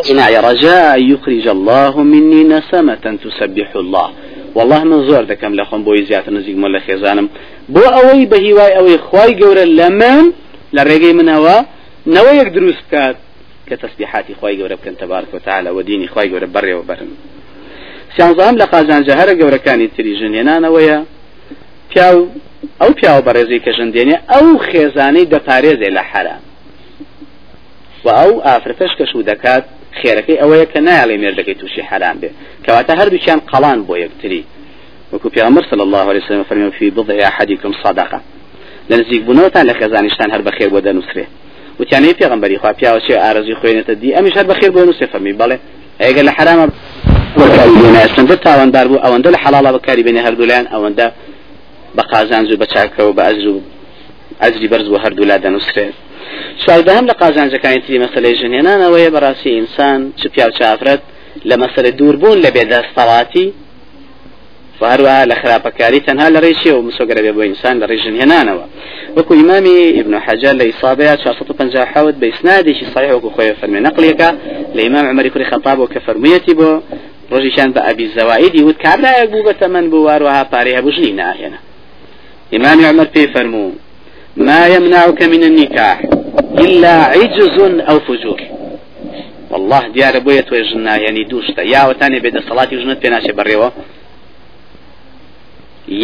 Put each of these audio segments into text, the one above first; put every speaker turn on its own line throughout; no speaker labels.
أصنع رجاء يخرج الله مني نسمة تسبح الله. والله من زۆر دەکەم لە خۆم بۆی زیاتر نزیکمە لە خێزانم بۆ ئەوەی بە هیوای ئەوەی خی گەورە من لە ڕێگەی منەوە نەوە یەک دروست بکات کە تەسبیحاتی خی گەورە بکەن تەبارک وتعالى و دینی خی گەورە بەڕێوە بەرن سیانزام لە قازانجە هەرە گەورەکانی تری ژنێنانەوەیە پیا ئەو پیاوە بەڕێزی کە ژندێنێ ئەو خێزانەی دەپارێزێ و ئەو ئافرەتەش کەش و دەکات خێرەکەی ئەوەیە کە نایڵێ مێردەکەی تووشی حرام بێ کەواتە هەردووچیان قەڵان بۆ یەکتری وەکو پیامبر صلی الله عليه وسلم فرمي في بضع أحدكم صدقة. لنزيك بنوتان لخزانشتان هر بخير بۆ دەنووسێ وتیانەی پێغمبەری خوا پیاوەچێ ئارزی خوێنێتە دی. ئەمیش هەر بەخێر بۆ نووسێ فەرمی بەڵێ ئەگە لە حرامە چەندە تاوەندار بوو ئەوەندە لە حەڵاڵە بەکاری بێنێ هەردوولایان ئەوەندە بە قازانج و بە چاکەوە بە ئەزر و ئەزری بەرز بۆ هەردوو لا دەنووسێت چواردەهم لە قازانجەکانی تری مەسلەی ژنێنانەوەیە بەڕاستی ئینسان چ پیا و چافرەت لە مەسلە دووربوون لە بێدەستەڵاتی وهروها لە خراپەکاری تەنها لە ڕێشی و مسۆگەرە بێ بۆ ئینسان لە ڕێژن هێنانەوە وەکو ئیمامی ابن حجر لە ئیصابەیە 450 بە ئیسنادێکی صحیح وەکو خۆی فەرمێ نقلێکە لە ئیمام عمەری کوری خەتاب و کە فەرموویەتی بۆ ڕۆژیشان بە ئەبی زەوایدی وت کابرایەک بوو بە تەمەن بوو واروها پارەی هەبوو ژنی ناهێنا. إمام عمر في فرمو ما يمنعك من النكاح إلا عجز أو فجور. والله دیارە بۆیە توێ ژنا ینی دووشتە یاوەتانێ بێدە سەڵاتی ژنت پێ ناچێ بڕێەوە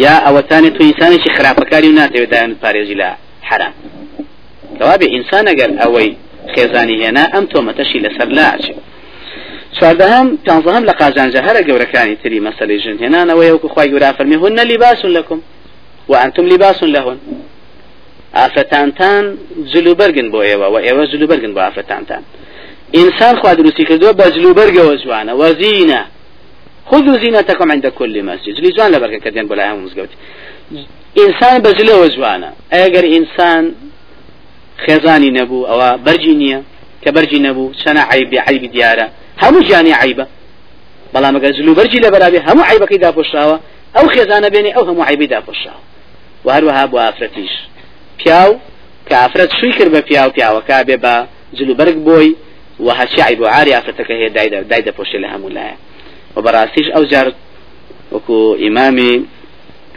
یا ئەوەتانێت تو ئینسانێکی خراپەکاری و ناتەوێت دایان پارێزی لە حرام. کەوابێ ئینسان ئەگەر ئەوەی خێزانی هێنا ئەم تۆمەتەشی لەسەر لاچێ چواردەهم پانزەهم لە قازانجە هەرە گەورەکانی تری مەسەلەی ژن هێنانەوەی وەکو خی گورا فەرمی هن لباس لكم وأنتم لباس لهن. ئافرەتانتان جلوبەرگن بۆ ئێوە و ئێوە جلوبەرگن بۆ ئافرەتانتان ئینسان خوا دروستی کردووە بە جلوبەرگەوە جوانە. وەزینە خذوا زينتكم عند كل مسجد جلی جوان لبرکه کردن بلا هم مزگوت انسان بجله وجوانا اگر انسان خێزانی نەبوو ئەوە بەرجی نییە کە بەرجی نەبوو چەنە عیبی عیبی دیارە. هەموو ژیانی عیبە. بەڵام ئەگەر زلو بەرجی لە بەرابێ هەموو عیبەکەی داپۆشراوە ئەو خێزانە بێنێ ئەو هەموو عیبی داپۆشراوە و هەروەها بۆ ئافرەتیش. پیاو کە ئافرەت شووی کرد بە پیاو پیاوەکە بێ بە جلوبەرگ بۆی و هەچی عیب و عاری ئافرەتەکە هەیە دای دەپۆشێ لە هەموو لایە وبراسيش أو جار وكو إمامي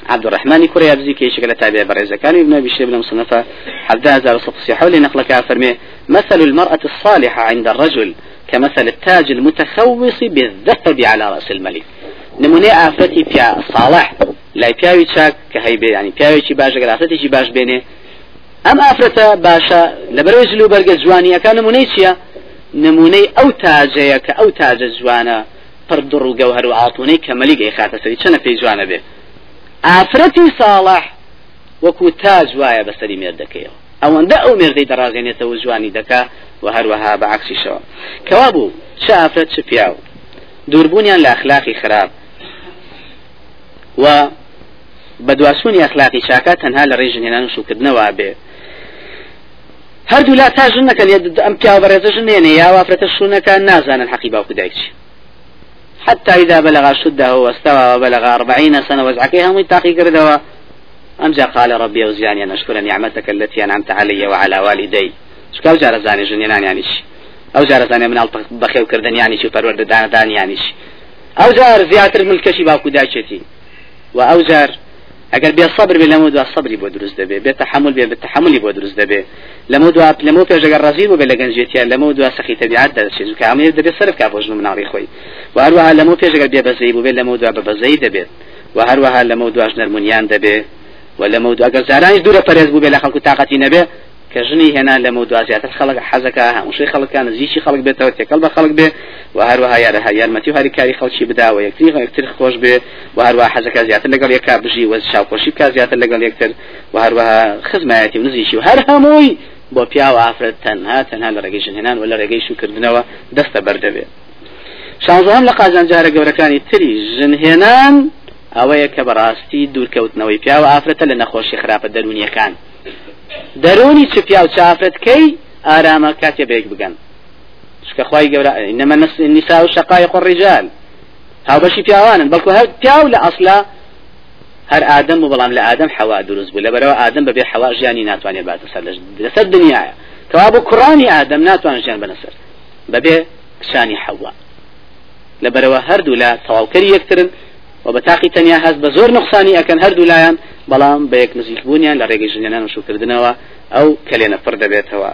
عبد الرحمن كوريا بزيكي شكل تابع بريزة كان ابن أبي شيبنا مصنفة حتى هذا صفصي حول نقلك فرمي مثل المرأة الصالحة عند الرجل كمثل التاج المتخوص بالذهب على رأس الملك. نموني آفتي في صالح لا پیاوی چاک کە هەیبێ ینی پیاوێکی باش گرافەتێکی باش بێنێ ئەم ئافرەتە باشە لە بەرەوەی جلو بەرگە جوانیەکە نمونەی چییە؟ نمونەی ئەو تاجەیە کە ئەو تاجە جوانە پڕدڕ و گەوهر و ئاڵتونەی کەمەلیگەی خاتە سەری چەنە پێی جوانە بێ؟ ئافرەتی ساڵح وەکو تاج وایە بەسەری مێردەکەیەوە. ئەوەندە ئەو مێردەی دەڕازێنێتەوە جوانی دەکا و هەروەها بە عکسیشەوە کەوا بوو؟ چه ئافرەت چ پیاو دووربوونیان لە ئەخلاقی خراپ. و بەدواسوونی ئەخلاقی چاکات تەنها لە ڕێژن هێنان و شوکردنەوە بێ. هەردوو لا تاژن نەکەن ئەم پیاو بەڕێزەژن نێنێ یا وافرەتە شوونەکە نازانن حەقی باوکو دایکچی حتى إذا بلغ شدة واستوى وبلغ أربعين سنة وزعكي هم يتاقي كردوا أمجا قال ربي أوزعني أن أشكر نعمتك التي أنعمت علي وعلى والدي. شكاو جار زاني جنينان يعني شي. أو جار زاني من بخيو كردن يعني شي فرورد دان يعني شي. أو جار زيادة الملك شي باوكو داشتي وأو جار اگر بیا صبر به لمو دو صبری بو دروست دبه به تحمل به تحملی بو دروست دبه لمو دو لمو په جګر رزي بو بلګن جيتيا لمو دو سخي طبيعت ده شي که امیر ده صرف کا بوجنو من عاري خوي و هر وها لمو په جګر بیا بزي بو لمو دو به بزي دبه و هر وها لمو دو اجنر منيان دبه ولمو دو اگر زاران دوره پرز بو بلا خلق طاقتي نبه كجني هنا لموضوع زيادة الخلق حزكها وشي خلق كان زيشي خلق بيته وتكل بخلق به وهروها يا رها يا المتي هاري كاري خلق شي بدا ويكتري يكتر خوش به وهروها حزكها زيادة لقال يكا بجي وزشاو خوشي بكا زيادة لقال يكتر وهروها خزماتي ونزيشي وهر هموي بۆ پیا و ئافرەت تەنها تەنها لە ڕێگەی ژنێنان و لە ڕێگەی شوکردنەوە دەستە بەردەبێت شانزەهم لە قازانجارە گەورەکانی تری ژنهێنان ئەوەیە کە بەڕاستی دوورکەوتنەوەی پیا و ئافرەتە لە نەخۆشی خراپە دەرونیەکان. دەرونی چپیا و چافرەتکەی ئارامە کاتێ بێک بگەن. شکە خی گەورە نەمە نیسا و شقای خۆ ڕیجال هاوبەشی پیاوانن بەڵکو هەر پیاو لە ئەسلا هەر ئادەم و بەڵام لە ئادەم حەوا دروست بوو. لەبەرەوە ئادەم بەبێ حەوا ژیانی ناتوانێت باتە سەر لەسەر دنیاە. کەوا بۆ کوڕانی ناتوان ژیان بنەسەر بەبێ کشانی حەوا. لەبەرەوە هەردوو لە تەواوکەری یەکترن و بە تاقی تەنیا هەست بە زۆر نقصانی ئەکەن هەردوو لایەن بەڵام بە یەک نزیک بوونیان لە ڕێگەی ژنیانان وشوکردنەوە ئەو کلێنە پڕ دەبێتەوە.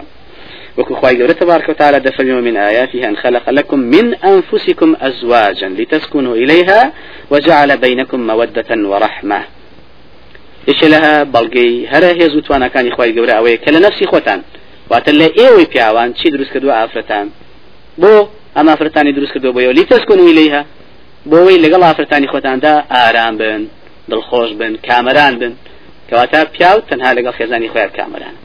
وكو خواي قولة تبارك وتعالى دفن من آياته أن خلق لكم من أنفسكم أزواجا لتسكنوا إليها وجعل بينكم مودة ورحمة إيش لها بلقي هرا هي زوتوانا كان إخوائي قولة أوي كلا نفسي خوتان واتلا إيوي بياوان چي دروس كدوا آفرتان بو أما آفرتاني دروس كدوا بيو لتسكنوا إليها؟ بۆەوەی لەگەڵ ئافرەتانی خۆتاندا ئارام بن دڵخۆش بن کامەران بن. کەواتە پیاو تەنها لەگەڵ خێزانی خۆیان کامەران.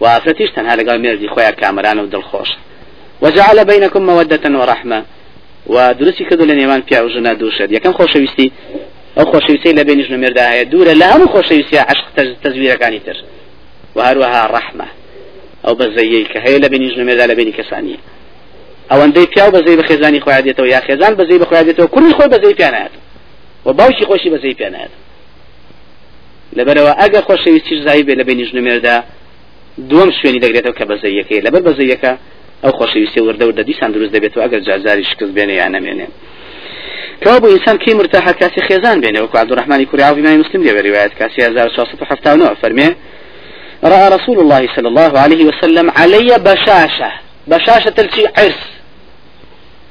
و ئافرەتیش تەنها لەگەڵ مێردی خۆیان کامەران و دڵخۆش. وەجعلە بینەکم مەوەدەتەن و ڕەحمە و دروستی کردو لە نێوان پیا و ژنا دووشێت یەکەم خۆشەویستی ئەو خۆشەویستی لە بینی ژنمێردایە دوورە لە هەموو خۆشەویستی عشق تەزویرەکانی تر. و هەروەها ڕەحمە ئەو بەزەیە کە هەیە لە بینی ژنمێردا لە بینی کەسانیە. ئەوەندەی پیا بەزەی بە خێزانی خۆیادێتەوە یا خێزان بەزەی بە خۆیادێتەوە کوڕی خۆی بەزەی پیانات و باوکی خۆشی بەزەی پیانات لەبەرەوە ئەگە خۆشەویستی زایی بێ لە بینی ژنومێردا دووەم شوێنی دەگرێتەوە کە بەزەیەکەی لەبەر بەزەیەکە ئەو خۆشەویستی وردە وردە دیسان دروست دەبێتەوە ئەگەر جازاری شکست بێنێ یان نەمێنێ. کەوا بۆ ئینسان کەی مرتاح کاسی خێزان بێنێ؟ وەکو عبدالرحمانی کوری عاوی مای مسلم لێ روايات كاسي 1679 فرمي رأى رسول الله صلى الله عليه وسلم علي بشاشة. بشاشة تلشي عرس.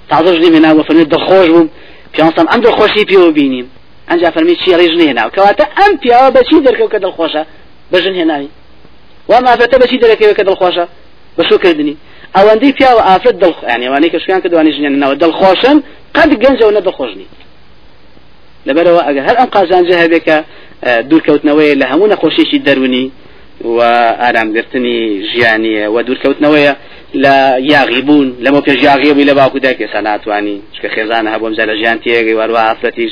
تعزژنی هێناوە فەرمی دڵخۆش بووم پیانسان ئەم دڵخۆشی پێوە بینیم. ئەنجا فەرمی چی ڕێژ نهێناو کەواتە ئەم پیاوە بەچی دەرکەوت کە دڵخۆشە بەژن هێناوی وا مافەتە بەچی دەرەکەوێت کە دڵخۆشە بە شوکردنی ئەوەندەی پیاوە ئافرەت دڵ ینیوانەی کە شویان کە دوانی ژنێنەوە دڵخۆشن قەت گەنجەوە نە دڵخۆشنی لەبەرەوە ئەگەر هەر ئەم قازانجە هەبێت کە دوورکەوتنەوەی لە هەموو نەخۆشیێکی دەرونی و ئارامگرتنی ژیانیە و دوورکەوتنەوەیە لە یاغی بوون لەمە پێش یاغی بووی لە باکو دایکێسا ناتوانانی چکە خێزانە هەبووم زە لە ژیان تێگەی واروا ئافرەتیش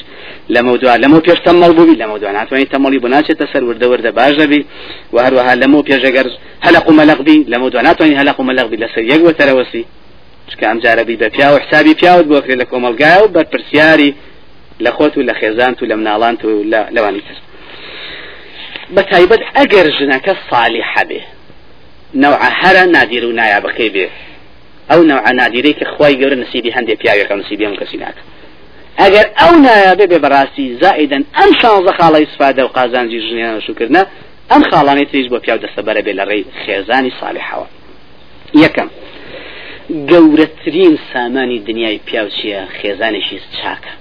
لەمە دووار لەمە پێش تەمەڵ بووی لەمە دووان ناتوانانی تەمەڵی بۆ ناچێتە سەر وردە وردە باش دەبی و هەروەها لەمە پێشەگەر هەلق و مەلقبی لەمە دووان ناتوانانی هەلق و مەلقبی لەسەر یەک وەتەرەوەسی چکە ئەم جارەبی بە پیا و حسابی پیاوت بۆکرێت لە کۆمەلگای و بەرپرسیاری لە خۆت و لە خێزان و لە مناڵان و لەوانی تر بە تایبەت ئەگەر ژنەکە صالح حەبێ نوع هەرە نادیر و نایابەکەی بێ ئەو نوع نادیرەی کە خی گەورە نسیبی هەندێک پیاوێکە نسیبی ئەم کەسی ناکە ئەگەر ئەو نایابێ بێ بەڕاستی زائدن ئەم شانزە خاڵی سفادە و قازانجی ژنیان شکردە ئەم خاڵانی تریش بۆ پیاو دەستەبەرە بێ لە ڕێی خێزانی ساڵحەوە یەکەم گەورەترین سامانی دنیای پیاو چییە خێزانێکی چاکە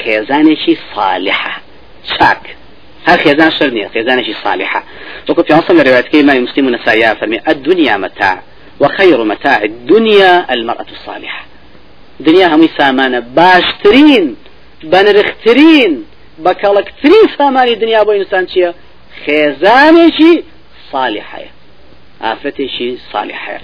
خێزانێکی صالحە چاک. هر خێزان شەر نییە خێزانێکی صالحە. وەکو پیانسە لە ڕێواتەکەی مای مسلم و نەسایا فەرمی الدنيا متاع وخير متاع الدنيا المرأة الصالحة. دنيا همي سامانة باشترين بنرخترين بكالكترين ساماني دنيا بو إنسان چيا خيزانشي صالحة آفتشي صالحة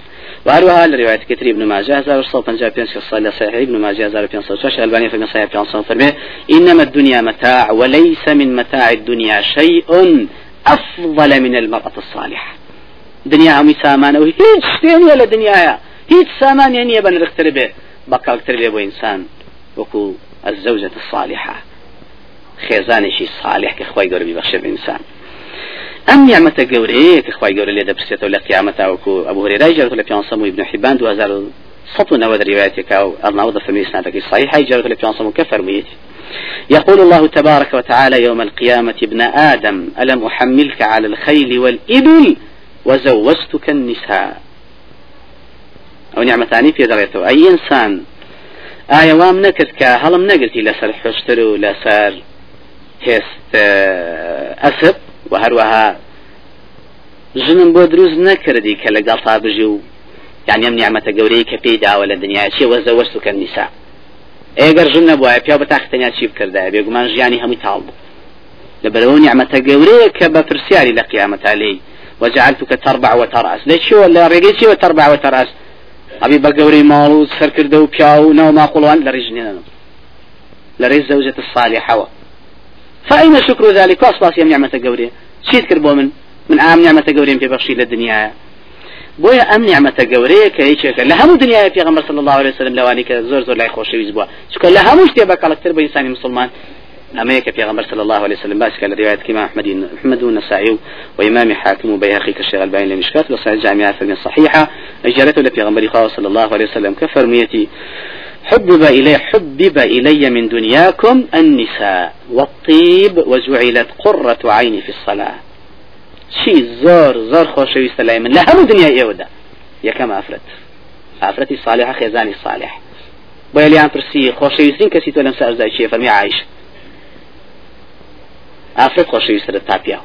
وهروها لرواية كتري ابن ماجه هزار وصل بنجا بينس الصلاة صحيح ابن ماجه هزار بينس وشاش ألباني في صحيح بينس فرمي إنما الدنيا متاع وليس من متاع الدنيا شيء أفضل من المرأة الصالحة. دنیا هەمووی سامانە و هیچ شتێنە لە دنیاە هیچ سامانیان نییە بە نرختر بێ بەکڵتر بێ بۆ ئینسان وەکو الزوجة الصالحة. خێزانێکی صالح کە خی گەوربی بەخشە بإنسان ئەم نیامەتە گەورەیە کە خی گەورە لێ دەپرسێتەوە لە قیامەتا وەکو ئەبوو هێرای جارت لە پیانسەم و ابن حیبان 2000 سطو نود روايتك أو النوضة في ميسناتك صحيح لبيانصم كفر ميتي يقول الله تبارك وتعالى يوم القيامة ابن آدم ألم أحملك على الخيل والإبل وزوجتك النساء؟ أو نعمتاني في دريته أي إنسان ئایا وام نەکرد کە هەڵم نەگرتی لەسەر حشتر و لەسەر هێست ئەسب؟ و هەروەها ژنم بۆ دروست نەکردی کە لەگەڵ تا بژی و یعنی ئەم نیامەتە گەورەی کە پێی داوە لە دنیا چی وەزە وەست و کە نیسا. ئێگەر ژن نەبووە پیا بە تاختەنیا چی بکردە بێگومان ژیانی هەمووی تاڵ بوو. لەبەرەوە نیامەتە گەورەیە کە بە پرسیاری لە قیامەتا لێی. وجعلتك تربع وترأس. ليش شو ولا رجيتي وتربع وترأس؟ أبي بقوري مالو سركر دو بياو نو ما قلوان لرجنين لريز زوجة الصالحة فأين شكر ذلك؟ وأصباس يم نعمة قوري شيت كربو من من عام نعمة قوري في بخشي للدنيا. بۆیە ئەم نیعممەتە گەورەیە کە هیچێکە لە هەموو دنیای پێغمبەر صلی الله عليه وسلم لەوانی کە زۆر زۆر لای خۆشەویست بووە چکە لە هەموو شتێ بە کەڵکتر بە ئینسانی مسلمان. أما في غمر صلى الله عليه وسلم باسك رواية كما أحمد محمد النسائي وإمام حاكم وبيهقي كالشيخ الباين لمشكات وصحيح الجامعة في الصحيحة أجارته لفي غمر صلى الله عليه وسلم كفرميتي حبب إلي حبب إلي من دنياكم النساء. والطيب وجعلت قرة عيني في الصلاة. شي زور زور خوشويست لا من هم دنيا يودا يا كما أفرت. أفرتي صالحة خيزاني صالح. بۆیە لیان پرسی خۆشەویستین کەسی تۆ لەم سەرزای چیە فەرمی عیش ئافرەت خۆشەویستە تا پیا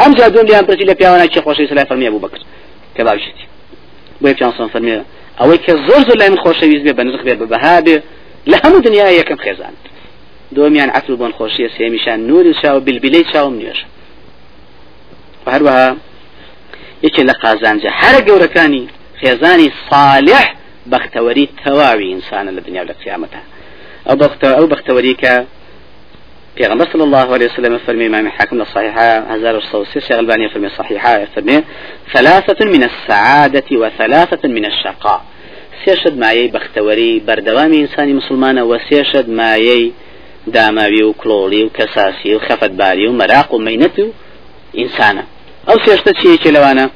ئەم جادون لیان پرسی لە پیاوانە چی خۆشەویست لای فەرمی بوو بکرد کە باوشتی بۆیە پیانسان فەرمی ئەوەی کە زۆر زۆر لای من خۆشەویست بێ بە نرخ بێ بە بەها بێ لە هەموو دنیا یەکەم خێزان. دومیان عقل بۆن خۆشیە سێمیشان نوری چاو بلبلەی چاوم نوێژ هەروەها یەکێ لە قازانجە هەرە گەورەکانی خێزانی صالح بەختەوەری تەواوی ئینسانە لە دنیا لە قیامەتە. ئەو بەختە ئەو بەختەوەری کە پیغمبر صلى الله عليه وسلم فرمي امام حاكم الصحيحة هزار الصوصي شيخ الباني فرمي صحيحة فرمي ثلاثة من السعادة وثلاثة من الشقاء. سيشد مايي بختوري بردوامي إنساني مسلمان وسيشد مايي داماوي وكلولي وكساسي وخفت باري ومراق ومينة إنسانة أو سيشتد شيء لوانا؟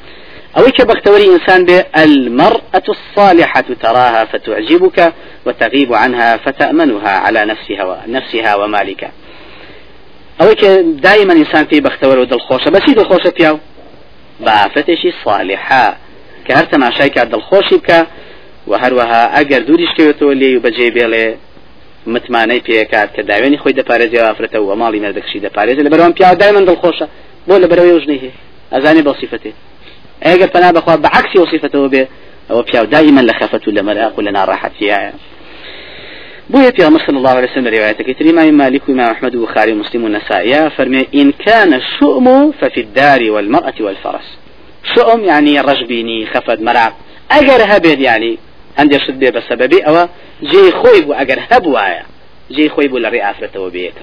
أو كبختوري إنسان به المرأة الصالحة تراها فتعجبك وتغيب عنها فتأمنها على نفسها نفسها ومالك ئەوەی کە دایمەن ئینسان پێی بەختەوەرە و دڵخۆشە. بەچی دڵخۆشە پیاو؟ بافەتێکی صالحا کە هەر تەماشای کار دڵخۆشی بکە و هەروەها ئەگەر دووریشکەوێتەوە لێ و بەجێ بێڵێ متمانەی پێکات کە داوێنی خۆی دەپارێزی ئافرەتەوە و ماڵی نەردەکشی دەپارێزی. لە بەرەوەم پیا دایمەن دڵخۆشە. بۆ لە بەرەوەی ژنی هەیە. ئەزانێ بە صفتێ ئەگەر پەنا بەخوا بەعکسی وصفتەوە بێ ئەوە پیاو دایمەن لە خەفەت و لە مەراق و لە ناڕاحەتیایە. بويا في عمر صلى الله عليه وسلم روايتك كتير ما مالك وإمام أحمد وبخاري ومسلم والنسائي. فرمي إن كان الشؤم ففي الدار والمرأة والفرس. شؤم يعني رجبيني خفد مرأق أجر هبد يعني عندي شد بسببي أو جي خويب أجر هبوايا جي خويب ولا رئافة وبيك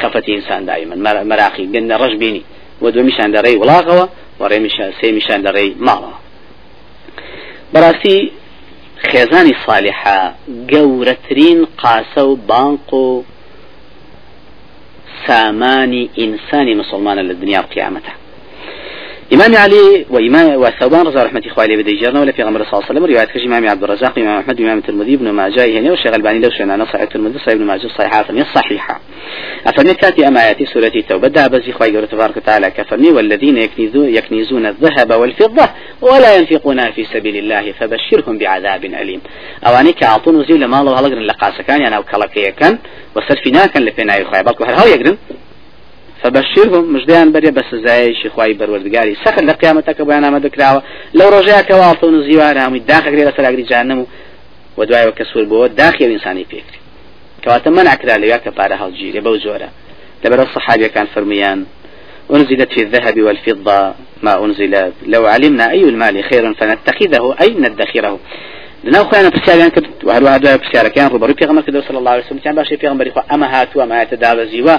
خفت إنسان دائما. مراقي قلنا رجبيني. ودو مشان دري ولاغوا وڕێ سێمیشان لەڕێی ماڵەوە بەڕاستی خێزانی صالحە گەورەترین قاسە و بانق و سامانی ئینسانی مسلمانە لە دنیا قیامەتە. إمام علي وإمام وثوبان رضي رحمة إخواني بدي جرنا ولا في غمر صلى الله عليه وسلم. رواية كش إمام عبد الرزاق إمام أحمد إمام الترمذي ابن ماجه هنا وشيخ الباني لو شينا نصح الترمذي صحيح ابن ماجه صحيحة فمي الصحيحة أفرمي كاتي أما آياتي سورة التوبة؟ دا بزي إخواني تبارك وتعالى كفرمي والذين يكنزون, يكنزون الذهب والفضة ولا ينفقونها في سبيل الله فبشرهم بعذاب أليم. أواني كعطون وزيل ما الله هلقرن لقاسة كان يعني وسرفنا كان لفنا إخواني بالكو هل هاو يقرن؟ فبشرهم بس زي شيخواي بروردگاري سخر لقيامتك بيانا ما ذكراوا لو رجع كوالتون زيوان هم داخل غير سلاغري جهنم ودواي وكسور بو داخل انساني فيكري كواتا منع كرا ليا كبارا هالجيري بو زورا لبر الصحابة كان فرميان أنزلت في الذهب والفضة ما أنزلت لو علمنا أي المال خيرا فنتخذه أي ندخره. لناو خوانە پرسیاریان کرد و هەروە دوای پرسیارەکەیان ڕوبەڕووی پێغەمبەر کردەوە صلی الله عليه وسلم. باشە پێغەمبەری خوا؟ ئەمە هاتووە ئەمایەتە دابەزیوە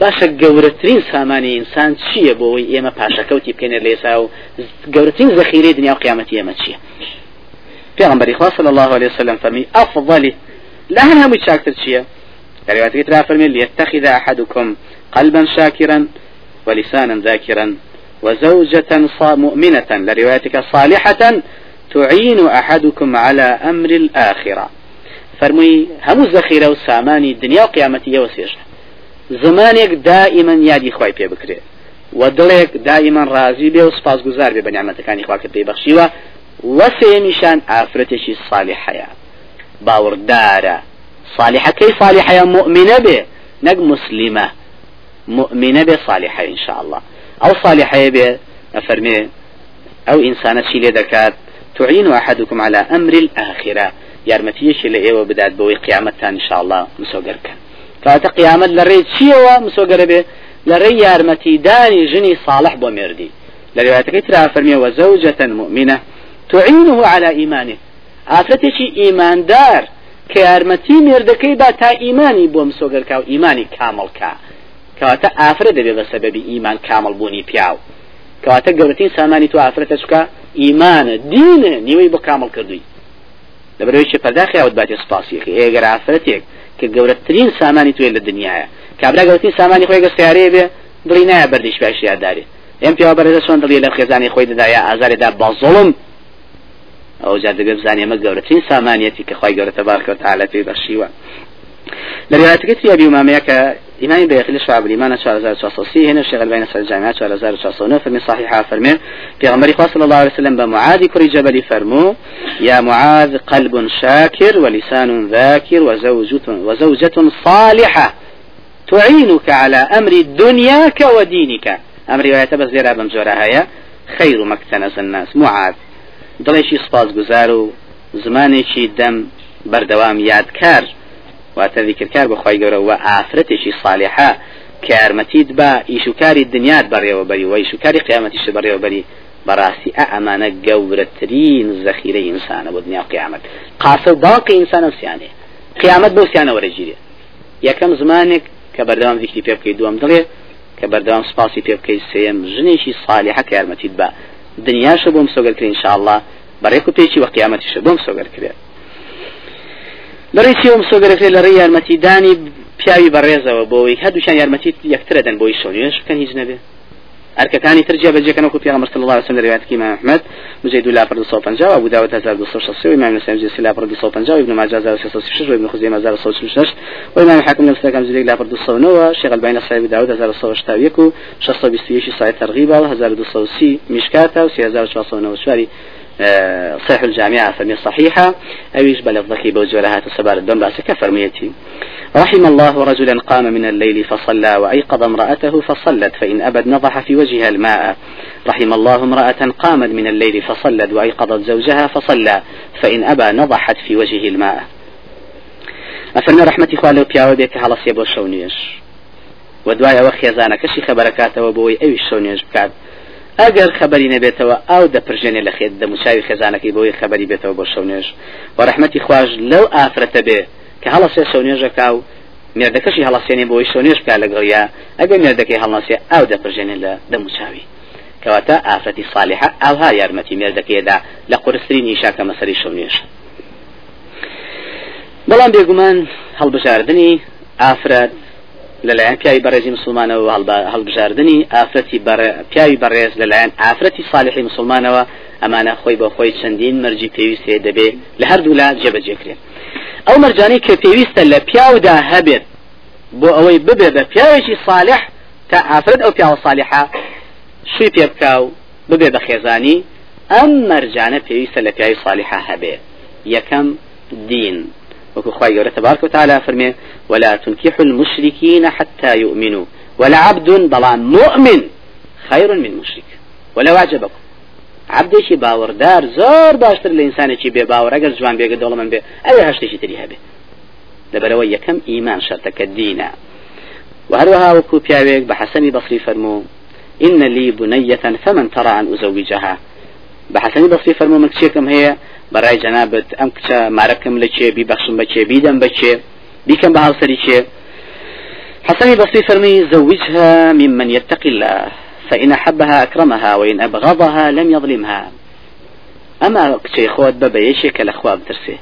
باشە گەورەترین سامانی ئینسان چییە بۆەوەی ئێمە پاشەکەوتی بکەینە لە ئێسا و گەورەترین زەخیرەی دنیا و قیامەتی ئێمە چییە؟ پێغەمبەری خوا صلی الله عليه وسلم فەرمی ئەفضلی لا هەن هەمووی چاکتر چییە؟ رواية ترى فرمي ليتخذ أحدكم قلبا شاكرا ولسانا ذاكرا وزوجة مؤمنة. لروايتك صالحة تعين أحدكم على أمر الآخرة. فرمي هم زخيرة وساماني الدنيا وقيامتي وسيجة زمانك دائما يادي خواي بي بكري ودڵێک دائما ڕازی بێ و سپاس گوزار بێ بە نیامەتەکانی خواکە پێی بەخشیوە وەسێمیشان ئافرەتێکی صالحەیە باوەڕدارە. صالحەکەی صالحەیە مؤمنە بێ نەک مسلمە. مؤمنە بێ صالحە إن شاء الله صالحەیە بێ ئەفەرمێ ئەو ئینسانە چی لێ دەکات؟ تعين أحدكم على أمر الآخرة. يارمتيش اللي إيوه بدأت قيامتان إن شاء الله مسوقر كان فأتا قيامت لري تشيوه مسوقر به لري يارمتي داني جني صالح بومردي لروايتك ترى فرمي وزوجة مؤمنة تعينه على إيمانه. ئافرەتێکی ئیماندار کە یارمەتی مێردەکەی با تا ئیمانی بۆ مسۆگەرکە و ئیمانی کامەڵکە کەواتە ئافرە دەبێت بە سەبەبی ئیمان کامەڵ بوونی پیاو کەواتە سامانی تو ئافرەتە ئیمانە دینە نیوەی بۆ کامەڵ کردووی. لەبەرەوەی پەرداخی ئەوت باتی سپاسیەکە ئێگەر ئافرەتێک کە گەورەترین سامانی توێ لە دنیاە. کابرا گەورەترین سامانی خۆی گە سیارەیە بێ دڵی نایە بەردیش باش یادداری ئەم پێوا بەرەدە چۆن دڵی لە خێزانی خۆی دەدایە ئازارێدا بەزڵم ئەو جار دەبێ بزانێ ئەمە گەورەترین سامانیەتی کە خی گەورەتە بارکەوت تعالی پێی بەخشیوە. لە روايتك أبي أمامة إمام بيخلي شعب الإيمان 4400 هنا الشيخ البين سر الجامعة 4409 فرمي صحيحة فرمي في غمر صلى الله عليه وسلم بمعاذ كري جبل فرمو يا معاذ قلب شاكر ولسان ذاكر وزوجة, وزوجة صالحة تعينك على أمر دنياك ودينك أمر رواية بس زيرا بمجورها خير مكتنز الناس. معاذ دڵێکی سپاس گوزار و زمانێکی دەم بەردەوام یادکار واتە ذیکرکار بەخوای گەورە و ئافرەتێکی صالحە کە یارمەتیت بە ئیشوکاری دنیات بەڕێوەبەری و ئیشوکاری قیامەتیش بەڕێوەبەری. بەڕاستی ئە ئەمانە گەورەترین زەخیرە ئینسانە بۆ دنیا قیامەت. قاسە باقی ئینسانە سیانێ قیامەت بۆ سیانە وەرەگیرێ یەکەم زمانێک کە بەردەوام ذیکری پێ بکەی دووەم دڵێ کە بەردەوام سپاسی پێ بکەی سێم ژنێکی صالحە کە یارمەتیت بە دنیاشە بۆم سۆگەرکرێ انشاءله بەڕێک و پێچی وە قیامەتیشە بۆم سۆگەرکرێت لەڕێ چێوم سۆگرەکە لەڕێ یارمەتیدانی پیاوی بەڕێزەوە بۆەوەی هەردووشان یارمەتی یەکترە دەن بۆی شۆنیێش بکەن هیچ نەبێ. ئەرکەکانی ترجیا بەجێکەن وەکو پیغەمبەر صلی الله علیه وسلم روایت امام و مجید لا پر 250 ابو داود 1260 امام نسائي مجید لا پر 250 ابن ماجه 1366 وابن خزیمه 1366 وامام حاکم نفسه مجید لا پر 209 شیخ و صاحب داود 1381 و 621 سایه ترغیب 1230 مشکات و 3494 آه، صحيح الجامعة فرمي صحيحة. أو يجبل الضكي بوجه لها تسبار الدم بأسك فرميتي رحم الله رجلا قام من الليل فصلى وأيقظ امرأته فصلت فإن أبد نضح في وجهها الماء. رحم الله امرأة قامت من الليل فصلت وأيقظت زوجها فصلى فإن أبى نضحت في وجهه الماء. أفرمي رحمتي خواه لو بياوة بيك هلا سيبو شونيش ودوايا وخيزانك شي بركاته وبوي أي شونيش بكات ئەگەر خبری نەبێتەوە ئەو دەپرژێنێ لە خێت دەموچاوی خێزانەکەی بۆی خبری بێتەوە بۆ شەونێژ. و ڕحمەتی خوۆش لەو ئافرەتە بێ کە هەڵە سێ شەونێژەکە و مێردەکەشی هەڵەسێنێ بۆی شەونێژ بکە لەگەڵیا ئەگەر مێردەکەی هەڵناسێ ئەو دەپرژێنێ لە دەموچاوی. کەواتە ئافرەتی صالحە ئەوها یارمەتی مێردەکەیدا لە قورسترین نیشاکە مەسەری شەونێژ. بەڵام بێگومان هەڵبژاردننی ئافرەت لەلایەن پیاوی بەڕێزی مسلمانەوە هەڵبژاردننی ئافرەتی پیاوی بەڕێز لەلایەن ئافرەتی صالحی مسلمانەوە ئەمانە خۆی بە خۆی چەندین مەرجی پێویستێ دەبێ لە هەردوو لا جێبەجێکرێت ئەو مەرجانی کە پێویستە لە پیاودا هەبێت بۆ ئەوەی ببێ بە پیاوێکی صالح تا ئافرەت ئەو پیاوە صالحە شوی پێ بکە و ببێ بە خێزانی ئەم مەرجانە پێویستە لە پیاوی صالحە هەبێ. یەکەم دین. وكو خواهي قولة تبارك وتعالى فرمي ولا تنكحوا المشركين حتى يؤمنوا. ولا عبد ضلان مؤمن خير من مشرك. ولو أعجبكم عبدێکی باوەڕدار زۆر باشتر لە ئینسانێکی بێ باوەڕ ئەگەر جوان بێگە دەوڵە من ئەوێ هەشتێکی تری هەبێ لەبەرەوە یەکەم ئیمان شەرتەکە دینە وهروها وكو بياويك بحسن بصري فرمو إن لي بنية فمن ترى أن أزوجها. بحسن بصري فرمو من كشيكم هي بەڕای جەنابەت ئەم کچە مارەکەم لە چێ بیبەخشم بە چێ بیدەم بە چێ بیکەم بە هاوسەری چێ. حسن بصري فرمي زوجها ممن يتقي الله فإن أحبها أكرمها وإن أبغضها لم يظلمها. أما كشي خود بابا يشيك الأخوة بترسي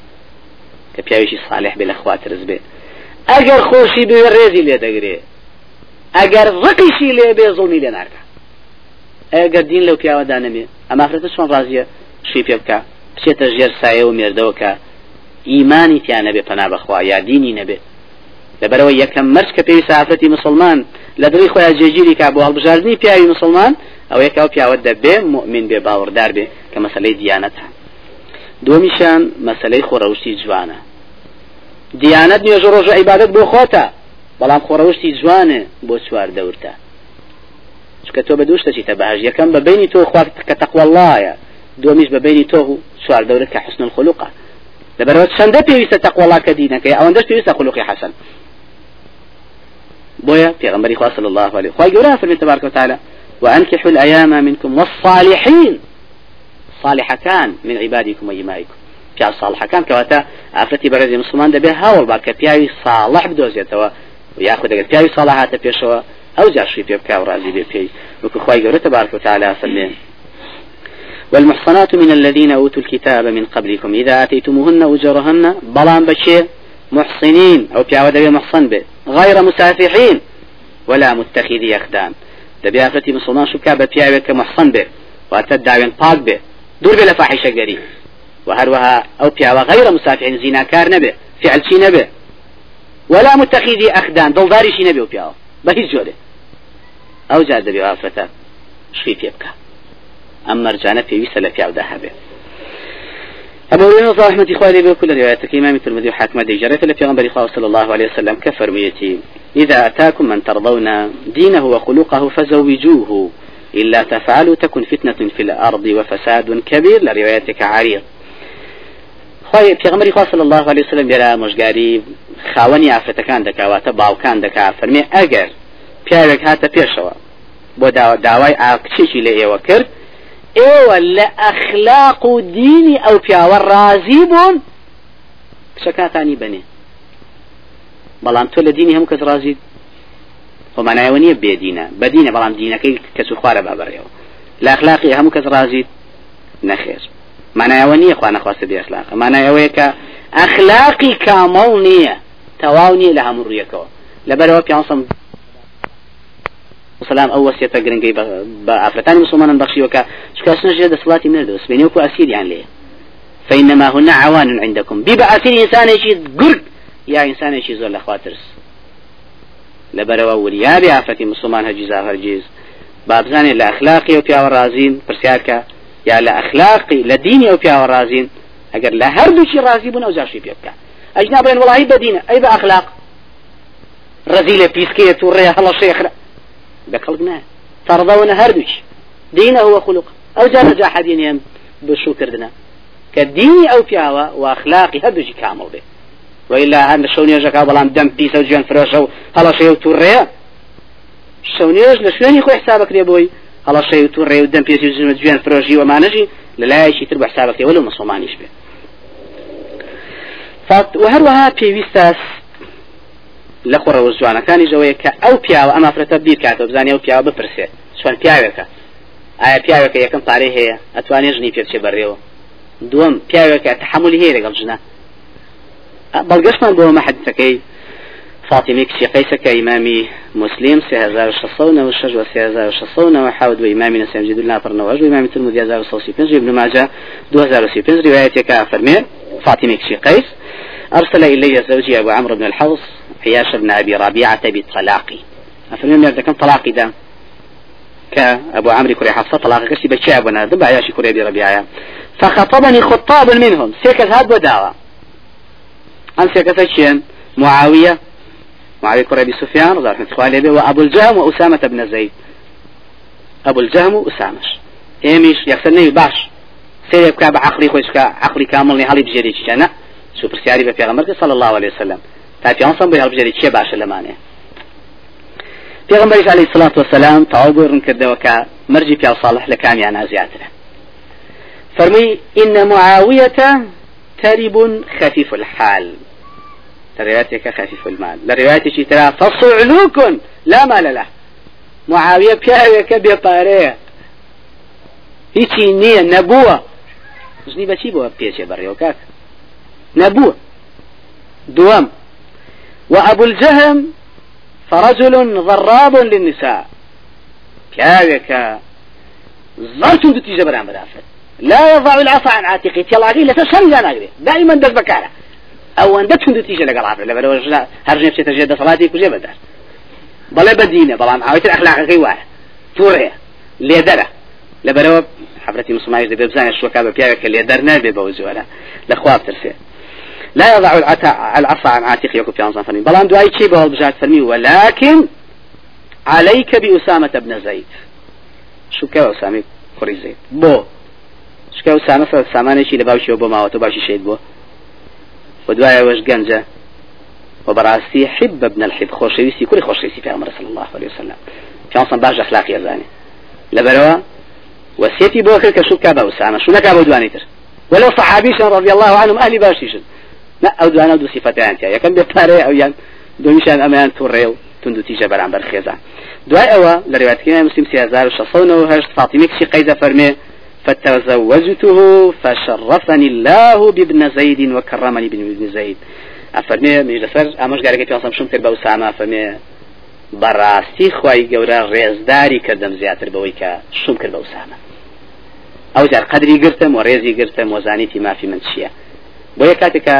كبياوشي صالح بالأخوة ترز بي أجر خوشي بالريزي لي دقري أجر رقيشي لي بي ظلمي لي نارك أجر دين لو بياوة دانمي أما أفرت شون رازية شي بيبكا بچێتە ژێر سایە و مێردەوە کە ئیمانی تیان نەبێ پنا بەخوا یا دینی نەبێ. لەبەرەوە یەکەم مەرج کە پێویست ئافرەتی مسلمان لە دڵی خۆیان جێگیری کا بۆ هەڵبژاردننی پیاوی مسلمان ئەو یەکاو پیاوە دەبێ مؤمن بێ باوەڕدار بێ کە مەسلەی دیانەتە. دومیشان مەسلەی خۆڕەوشتی جوانە. دیانەت نوێژ ڕۆژ عیبادت بۆ خۆتە بەڵام خۆڕەوشتی جوانە بۆ چوار دەورتە چکە تۆ بە دووشتەچیتە بەهژ یەکەم بە بینی تۆ خوا کە تەقوەڵایە دومیش بەبینی تۆ و چوار کە حسن الخلوقە. لەبەرەوە چەندە پێویستە تەقوڵا کە دینەکەی ئەوەندەش پێویستە خلوقی حسن بويا في غنبري صلى الله عليه وآله وقال في تبارك وتعالى وأنكحوا الأيام منكم والصالحين. صالح كان من عبادكم وإمائكم في صالح كان كواتا عفرتي برزي مسلمان دبي هاول باك بياوي صالح بدوزيتوا وياخذ بياوي صالحات بيشوا أو جاشي بيبكا ورازي بيبكي وكو خواي تبارك وتعالى سلم والمحصنات من الذين أوتوا الكتاب من قبلكم إذا آتيتموهن أجرهن بلان بشير محصنين أو بيعود محصن به غير مسافحين ولا متخذي أخدان. دەبێ ئافرەتی مسلمان شوکا بە پیاوێک کە محسن بێ. واتە داوێن پاک بێ. دوور بێ لە فاحیشەگەری و هەروەها ئەو پیاوە غیرە مسافحین زیناکار نەبێ. فعلچی نەبێ؟ ولا متخذي أخدان دڵداری شي نەبێ و پیاوە؟ بە هیچ جۆرێ. ئەو جار دەبێ ئافرەتە شوی پێ بکە. ئەم مەرجانە پێویستە لە پیاودا هەبێ. أبو هريرة رحمة إخواني بكل رواياتك إمام الترمذي وحاكم ديجرة في غنبري صلى الله عليه وسلم كفر ميتي إذا أتاكم من ترضون دينه وخلقه فزوجوه إلا تفعلوا تكن فتنة في الأرض وفساد كبير لرواياتك عريض خۆی پێغمەری خوا صلی الله عليه وسلم لێرە مژگاری خاوەنی ئافرەتەکان دەکاواتە باوکان دەکا فەرمێ ئەگەر پیاوێک هاتە پێشەوە. بۆ داوای ئاکچێکی لە ئێوە کرد ئێوە لە ئەخلاق و دینی ئەو پیاوە ڕازی بوون. کچەکاتانی بنێ. بەڵام تۆ لە دینی هەموو کەس ڕازیت خۆمانایەوە نییە بێدینە بەدینە بەڵام دینەکەی کەس و خوارە بابڕێەوە لە ئەخلاقی هەموو کەس ڕازیت نەخێر. مانایەوە نییە خوا نەخواستە بێ ئەخلاق. مانایەوەیە کە ئەخلاقی کامەڵ نییە تەواو نییە لە هەموو ڕویەکەوە لەبەرەوە پیانسم وسلام أو وصيه گرنگي بافرتان مسلمان بخشي وكا شكاسنا جد صلاتي من الدوس بيني وكو اسير يعني ليه فإنما هن عوان عندكم. ببعثين انسان شي قرق يا انسان شي زول اخواترس لبروا وليا بافرتي مسلمان هجيزا هرجيز بابزاني لاخلاقي وبيا ورازين برسياكا يا لاخلاقي لديني وبيا ورازين اگر لا هردو شي رازي بنا وزاشي بيبكا اجنابين والله بدينه اي باخلاق رزيله بيسكيه توريها بخلقنا فرضونا هردوش. دينه هو خلق أو جاء جاء حدين بشو كردنا. كديني أو بياوة وأخلاقي هردوش كامل به. وإلا هذا شوني جاك بلام دم بيسا وجيان فراشا هلا شيء توريا شونيش لشويني خو حسابك يا بوي. هلا شيء توريا ودم بيسا وجيان فراشي وما نجي. لا شيء تربح حسابك ولو مسلمانيش به. وهروها بيويستاس لە خۆڕەوە جوانەکانی ژەوەیە کە ئەو پیاوە ئەم ئافرەتە بیر کاتە بزانانی ئەو پیاوە بپرسێ. چۆن پیاوێکە؟ ئایا پیاوێکە یەکەم پارەی هەیە؟ ئەتوانێ ژنی پێچێ بەڕێوە. دووەم پیاوێکە تحملی هەیە لەگەڵ ژنە. بەڵگەشتمان بۆ مەحەدەکەی فاطمه كشي قيسك إمامي مسلم سي هزار شصون وشج وسي هزار شصون وحاود وإمامي نسيم جد الله فرنا وجه وإمامي ترمذي هزار وصوصي بنج ابن ماجه دو هزار وسي بنج روايتك فرمي فاطمه كشي قيس أرسل إلي زوجي أبو عمرو بن الحوص عياش بن أبي ربيعة بطلاقي أفهم يرد كم طلاقي ده؟ كأبو عمرو كوري حفصة طلاق كسي بشاب وأنا دب عياش كوري أبي ربيعة. فخطبني خطاب منهم. سيكت هاد وداوة عن سيكت الشين معاوية معاوية كوري أبي سفيان الله عنه وأبو الجهم وأسامة بن زيد. أبو الجهم وأسامش إيميش يخسرني باش سيري بعقلي خوش عقلي كامل نهالي بجري جانا شو برسياري بفيغمبر صلى الله عليه وسلم. تا پیانسان بۆی هەڵبژێری چێ باشە لەمانێ پێغمبەریش عليه الصلاة والسلام تەواو بۆی ڕوون کردەوە کە مەرجی پیا صالح لە کامیانە زیاترە فرمي إن معاوية ترب خفيف الحال. لروايتك خفيف المال. لروايتك ترى فصعلوك لا مال له. معاوية بياويك بيطاريه هیچی نییە نەبووە ژنی بەچی بۆ پێچێ بەڕێوە کاک نەبووە دووەم وأبو الجهم فرجل ضراب للنساء. كاويك زرت تتيجة برام برافت لا يضع العصا عن عاتقه. تلاقي لتشم لا نقري دائما دز بكارة أو ان دتون تتيجة لقل عافر. لبر وجلا هرج نفسي تجد صلاتي كجي بدر بلا بدينة بلا عاويت الأخلاق كي واحد. تورية. ليدرة. لبر حفرتي مسلمان يجي بزان الشوكا بياك اللي درنا ببوزولا لاخوات ترسيه لا يضع العصا عن عاتق يكو في أنصان فرمي بلان دعاي شيء بهول بجات فرمي ولكن عليك بأسامة بن زيد. شو كوا أسامة؟ كوري زيد. بو. شو كوا أسامة؟ سامانه شيء لباوشي وبو ماوتو باشي شيد بو. ودعاي وش جنجة وبراسي حب ابن الحب خوشويسي كل خوشويسي في عمر صلى الله عليه وسلم في أنصان باش أخلاقي يزاني لبروا وسيتي بوكر كشو كابا أسامة شو نكابا دوانيتر ولو صحابيش رضي الله عنهم أهل باشيشن لا أو دوانە دوو سیفەتیان تیا یەکەم بێ پارەیە ئەویان دومیشان ئەمەیان تووڕێ و تونند تیژە بەرامبەر خێزان دوای ئەوە لە ڕێواتکردنی مسلم 3600 فاطمه کشی قەیزە فەرمێ فتزوجته فشرفني الله بابن زيد وكرمني بابن زيد أفرمي مش لسر أمش قال كي أصلا شو تربى وسامة أفرمي گەورە ڕێزداری کردم زیاتر بەوەی کە شوم کرد بە ئوسامە ئەو جار قدری گرتم و ڕێزی گرتم وەزانیتی مافی من بۆ یە کاتێکە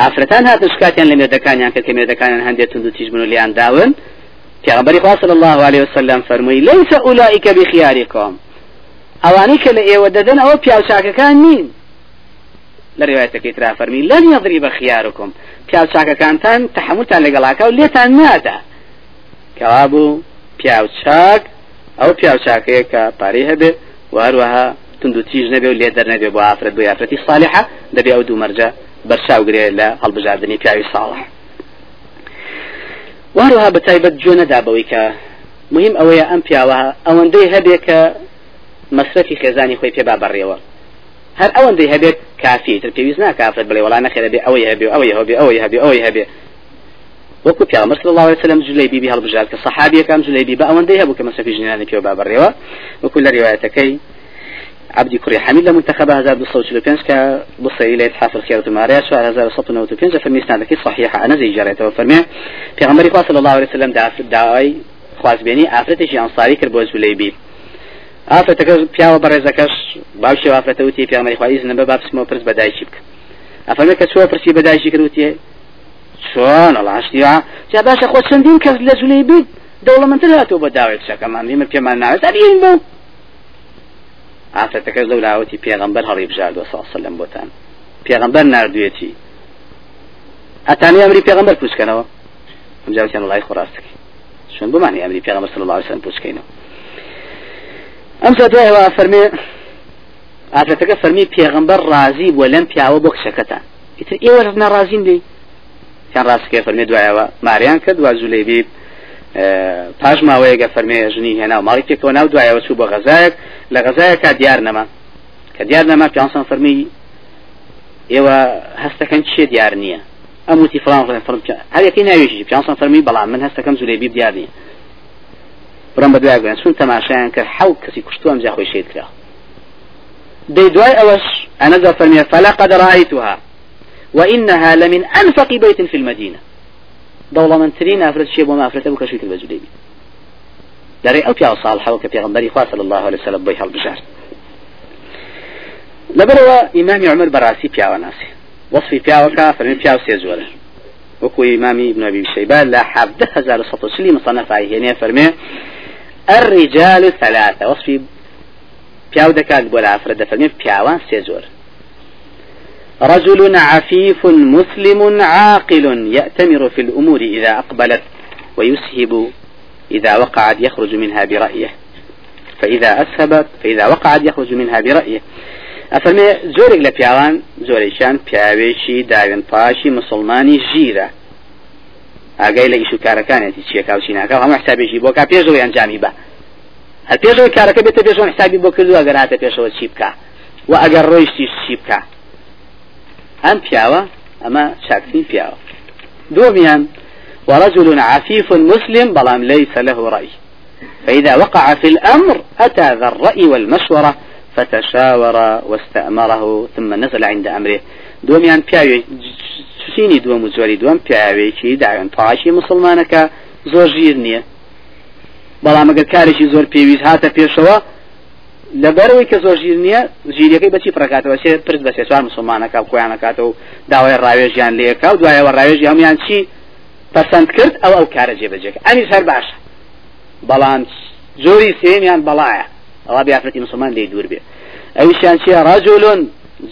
ئافرەتان هاتن شکاتیان لە مێردەکانیان کە کە مێردەکانیان هەندێک تونند و تیژ بن و لیان داون. پێغەمبەری خوا صلى الله عليه وسلم فەرمووی ليس اولئك بخياركم ئەوانەی کە لە ئێوە دەدەن ئەوە پیاوچاکەکان نین. لە ڕێوایەتەکەی ترا فەرمی لن يضرب خياركم پیاوچاکەکانتان تحملتان لەگەڵاکە و لێتان نادا. کەوابوو پیاوچاک ئەو پیاوچاکەیە کە پارەی هەبێ و هەروەها تند و تیژ نەبێ و لێ دەرنەبێ بۆ ئافرەت بۆ یافرەتی صالحە دەبێ ئەو دوو مەرجە بەرچاوگرێ لە هەڵبژاردننی پیاوی ساڵح وهروها بتایبەت جۆ نەدا بەوەی کە مهم ئەوەیە ئەم پیاوە ئەوەندەی هەبێ کە مەسرەتی خێزانی خۆی پێ با بەڕێوە هەر ئەوەندەی هەبێت کافی تر پێویست ناکافرێت بڵێ وڵا نەخێرە بێ ئەوەی هەبێ ئەوەی هەبێ ئەوەی هەبێ ئەوەی هەبێ. وەکو صلی الله وسلم جلەی بیبی هەڵبژار کە صحابیەکان جلەی بی بە ئەوەندەی هەبوو کە مەسەفی ژنانی پێ با بەڕێوە وەکو لە ڕوايەتەکەی عبدي كري حميد لمنتخب هذا بالصوت لبنس كبصي إلى إتحاف الخيار الماريا سؤال هذا الصوت نوت بنس فمي سنادك صحيحة أنا زي جريته وفرمي في غمري صلى الله عليه وسلم دعا دعاي خواز بيني أفرتشي أنصاري كربوز وليبي ئافرەتەکە پیاوە بەڕێزەکەش باوشی ئافرەتەوتی پیامەری خوایز نەبە بابسمەوە پرس بەدایکی بکە. ئەفەرمێ کە چوە پرسی بەدایکی کردوتیە چۆن ئەڵاشتیا جا باشە خۆ چەندین کەس لە جولەی بیت دەوڵەمەندتر هاتوو بە داوێت شەکەمان دیمە پێمان ناوێت. ئەبین بە ئافرەتەکەش لەو لاوەتی پێغمبەر هەڵی بژاردوە سا لەم بۆتان. پێغمبەر نردوێتی. ئەتانی ئەمری پێغمبەر پوچکەنەوە؟ ئەمجاوتیان لای خۆڕاستەکە چون بمانی ئەمری پێغمبەر سڵ الله سن پوچکەینەوە؟ ئەم سەتەوە فەرمێ ئافرەتەکە فەرمی پێغمبەر ڕازی بووە لەم پیاوە بۆ کشەکەتان ئیتر ئێوە ناڕازین دی یان ڕاستکە فەرمێ دوایەوە ماریان کە دوا زولەیبی پاش ماوەیەگە فەرمێ ژنی هێنا و ماڵی تێکەوە ناو دوایەوە چوو بە غەزایەک لە غەزایەکە دیار نەما. کە دیار نەما پیانسان فەرمی ئێوە هەستەکەن چێ دیار نییە؟ ئەم وتی فلان فڵان هەرەکەی ناوێژی پیانسان فەرمی بەڵام من هەستەکەم زولەیبی دیار نییە. بڕم بە دوای چون تەماشایان کرد حەوت کەسی کوشتووە ئەمجا خۆی شێت کرا. دەی دوای ئەوەش ئەنەدا فەرمیە فەلا قد رأيتها وإنها لمن أنفق بيت في المدينة. من ترين أفرد شيء وما أفرد أبو كشويت البجولي داري أو بيا صالحة وكا بيغمبري خواه صلى الله عليه وسلم بيها البشار لبروا إمام عمر براسي بيا وناسي وصفي بيا وكا فرمي بيا وسيزوره وكو إمامي ابن أبي شيبان لا حافظ هزار سطو سلي مصنف هنا فرمي الرجال ثلاثة. وصفي بياو دكات بولا أفرد فرمي بياوان سيزور رجل عفيف مسلم عاقل يأتمر في الأمور إذا أقبلت ويسهب إذا وقعت يخرج منها برأيه. فإذا أسهبت فإذا وقعت يخرج منها برأيه. أفرمي زورك لبياوان زوريشان بياويشي داوين باشي مسلماني جيرة ئاگای لە ئیش و کارەکانێتی چیەکە و چیناکە؟ هەموو حسابێکی بۆ کا پێشەوەی ئەنجامی بە. هەر پێشەوەی کارەکە بێتە پێشەوە حسابی بۆ کردو ئەگەر هاتە پێشەوە چی بکە؟ و ئەم پیاوە ئەمە چاکترین پیاوە دومیان ورجل عفيف مسلم بلام ليس له رأي. فإذا وقع في الأمر أتى ذا الرأي والمشورة فتشاور واستأمره ثم نزل عند أمره. دووەمیان پیاوی سینی دووەم و زۆری دووەم پیاوێکی داوێن پاشی مسلمانەکە زۆر ژیر نییە بەڵام ئەگەر کارێکی زۆر پێویست هاتە پێشەوە لەبەرەوەی کە زۆر ژیر نییە ژیرەکەی بەچی پڕکاتەوە؟ سێ پرس بە سێسوار مسلمانەکە خۆیانەکاتەوە و داوای ڕاوێژیان لێکا و دوایەوە ڕاوێژی هەمویان چی پەسەند کرد ئەو ئەو کارە جێبەجێکە ئەنی هەر باشە. بەڵام زۆری سێمیان بەڵایە. ئەوە بیافرەتی مسلمان لێ دوور بێ. ئەویشیان چیە؟ رجل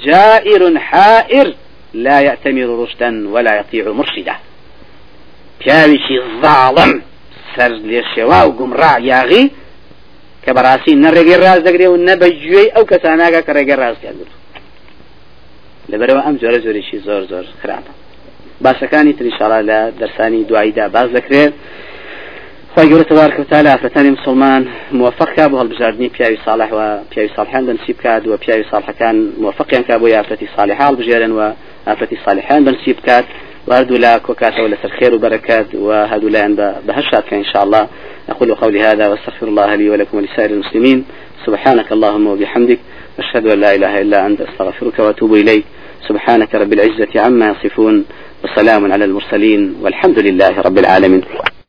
جائر حائر لا يأتمر رشدا ولا يطيع مرشدا. پیاویشی ظالم سەر لێ شێوا و گومڕا یاغی کە بەڕاستی نەڕێگەی ڕاز دەگرێ و نەبەگوێی ئەو کەساناگە کە ڕێگە ڕاستیان گرت لەبەرەوە ئەم جۆرە زۆرێکی زۆر زۆر خراپە باسەکانی تریشاڵا لە دەرسانی دواییدا باز دەکرێت خی گەورە تبارك وتعالى ئافرەتانی مسلمان موفقك بۆ هەڵبژاردننی پیاوی صالح و پیاوی صالحان بنسیب کات و پیاوی صالحەکان موفقیان کا بۆ یافرەتی صالح هەڵبژێرن و ئافرەتی صالحان بنسیب کات. وهردوا لا كوكاتة ولا خير وبركات وهدوا لا بهشات إن شاء الله. أقول قولي هذا وأستغفر الله لي ولكم ولسائر المسلمين. سبحانك اللهم وبحمدك أشهد أن لا إله إلا أنت أستغفرك وأتوب إليك. سبحانك رب العزة عما يصفون وسلام على المرسلين والحمد لله رب العالمين.